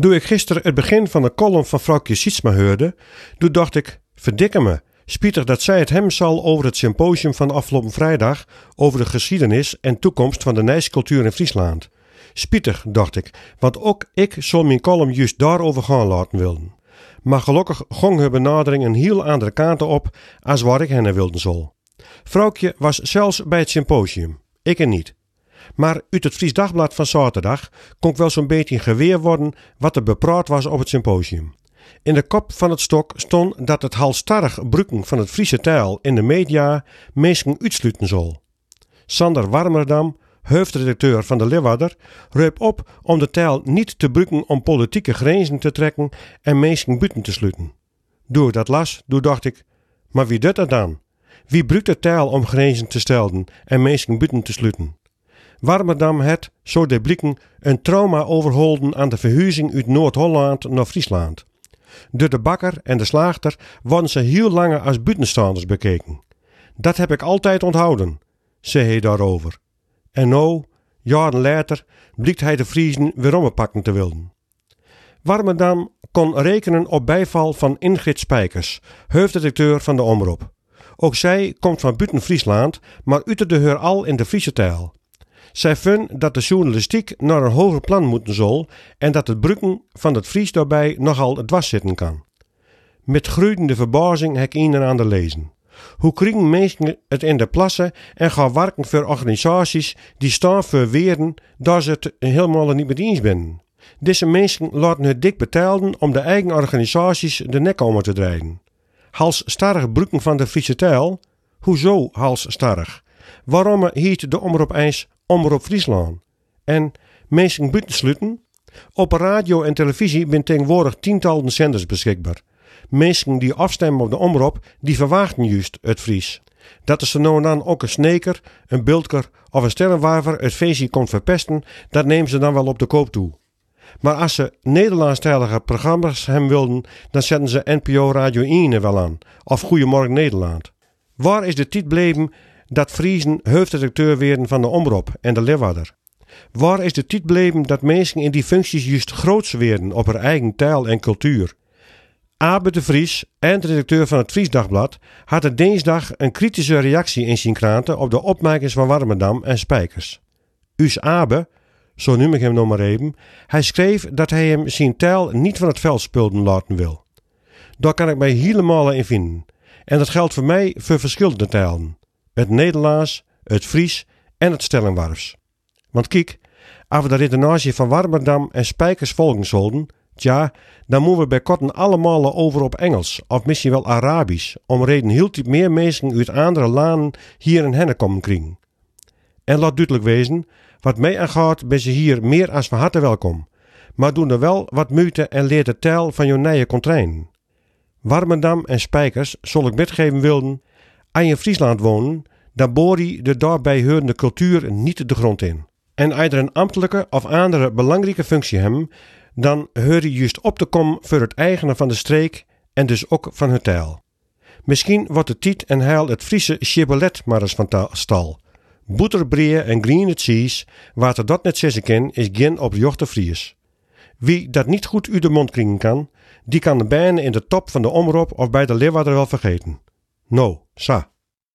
Toen ik gisteren het begin van de column van vrouwtje Sietsma hoorde, toen dacht ik, verdikke me, spietig dat zij het hem zal over het symposium van afgelopen vrijdag over de geschiedenis en toekomst van de Nijscultuur in Friesland. Spietig, dacht ik, want ook ik zal mijn column juist daarover gaan laten willen. Maar gelukkig gong hun benadering een heel andere kanten op als waar ik hen wilden zal. Vrouwtje was zelfs bij het symposium, ik en niet. Maar uit het Fries Dagblad van zaterdag kon ik wel zo'n beetje geweer worden wat er bepraat was op het symposium. In de kop van het stok stond dat het halstarrig gebruiken van het Friese taal in de media mensen uitsluiten zal. Sander Warmerdam, hoofdredacteur van de Leeuwarder, reup op om de taal niet te gebruiken om politieke grenzen te trekken en mensen buiten te sluiten. Door dat las, toen dacht ik, maar wie doet dat dan? Wie bruikt de taal om grenzen te stellen en mensen buiten te sluiten? Warmerdam het, zo de blikken, een trauma overholden aan de verhuizing uit Noord-Holland naar Friesland. Door de bakker en de slaagter worden ze heel lange als buitenstaanders bekeken. Dat heb ik altijd onthouden, zei hij daarover. En nou, jaren later, blikt hij de Friesen weer ompakken te willen. Warmerdam kon rekenen op bijval van Ingrid Spijkers, hoofdredacteur van de Omroep. Ook zij komt van buiten Friesland, maar uiterde haar al in de Friese taal. Zij vinden dat de journalistiek naar een hoger plan moeten zal en dat het brukken van het Fries daarbij nogal dwars zitten kan. Met groeiende verbazing heb ik een aan de lezen. Hoe krijgen mensen het in de plassen en gaan werken voor organisaties die staan voor weren daar ze het helemaal niet met eens zijn? Deze mensen laten het dik betalen om de eigen organisaties de nek om te draaien. Hals starrig brukken van de Friese taal? Hoezo hals starrig? Waarom hiet de omroep eens Omroep Friesland? En mensen buitensluiten? Op radio en televisie zijn tegenwoordig tientallen zenders beschikbaar. Mensen die afstemmen op de omroep, die verwachten juist het Fries. Dat is er nou en dan ook een sneker, een bultker of een sterrenwaver het feestje komt verpesten, dat nemen ze dan wel op de koop toe. Maar als ze Nederlandstalige programma's hem wilden, dan zetten ze NPO Radio 1 er wel aan. Of Goedemorgen Nederland. Waar is de tijd bleven dat Friesen hoofdredacteur werden van de Omroep en de Leeuwarder? Waar is de tijd bleven dat mensen in die functies juist groots werden op hun eigen taal en cultuur? Abe de Vries, eindredacteur van het Fries Dagblad, had er dinsdag een kritische reactie in zijn kranten op de opmerkingen van Warmerdam en Spijkers. Us Abe, zo noem ik hem nog maar even, hij schreef dat hij hem zijn taal niet van het veld spulden laten wil. Daar kan ik mij helemaal in vinden. En dat geldt voor mij voor verschillende talen. Het Nederlands, het Fries en het Stellingwarfs. Want kijk, als we de redenatie van Warmerdam en Spijkers volgen zouden, tja, dan moeten we bij korten allemaal over op Engels of misschien wel Arabisch, om reden typ meer mensen uit andere landen hier in hennen komen krijgen. En laat duidelijk wezen, wat mij aangaat, ben ze hier meer als van harte welkom. Maar doen er wel wat moeite en leert de taal van jouw nieuwe contrain. Warmendam en Spijkers zal ik metgeven wilden, aan je Friesland wonen, dan boor je de daarbij horende cultuur niet de grond in. En als er een ambtelijke of andere belangrijke functie hebben, dan hoor je juist op te komen voor het eigene van de streek en dus ook van hun taal. Misschien wordt de tiet en heil het Friese chibolet maar eens van stal. Boeterbreeën en green cheese, waar er dat net zeggen kan, is geen op jochte Fries. Wie dat niet goed uit de mond krijgen kan, die kan de bijna in de top van de omroep of bij de leeuwarder wel vergeten. 9, 6.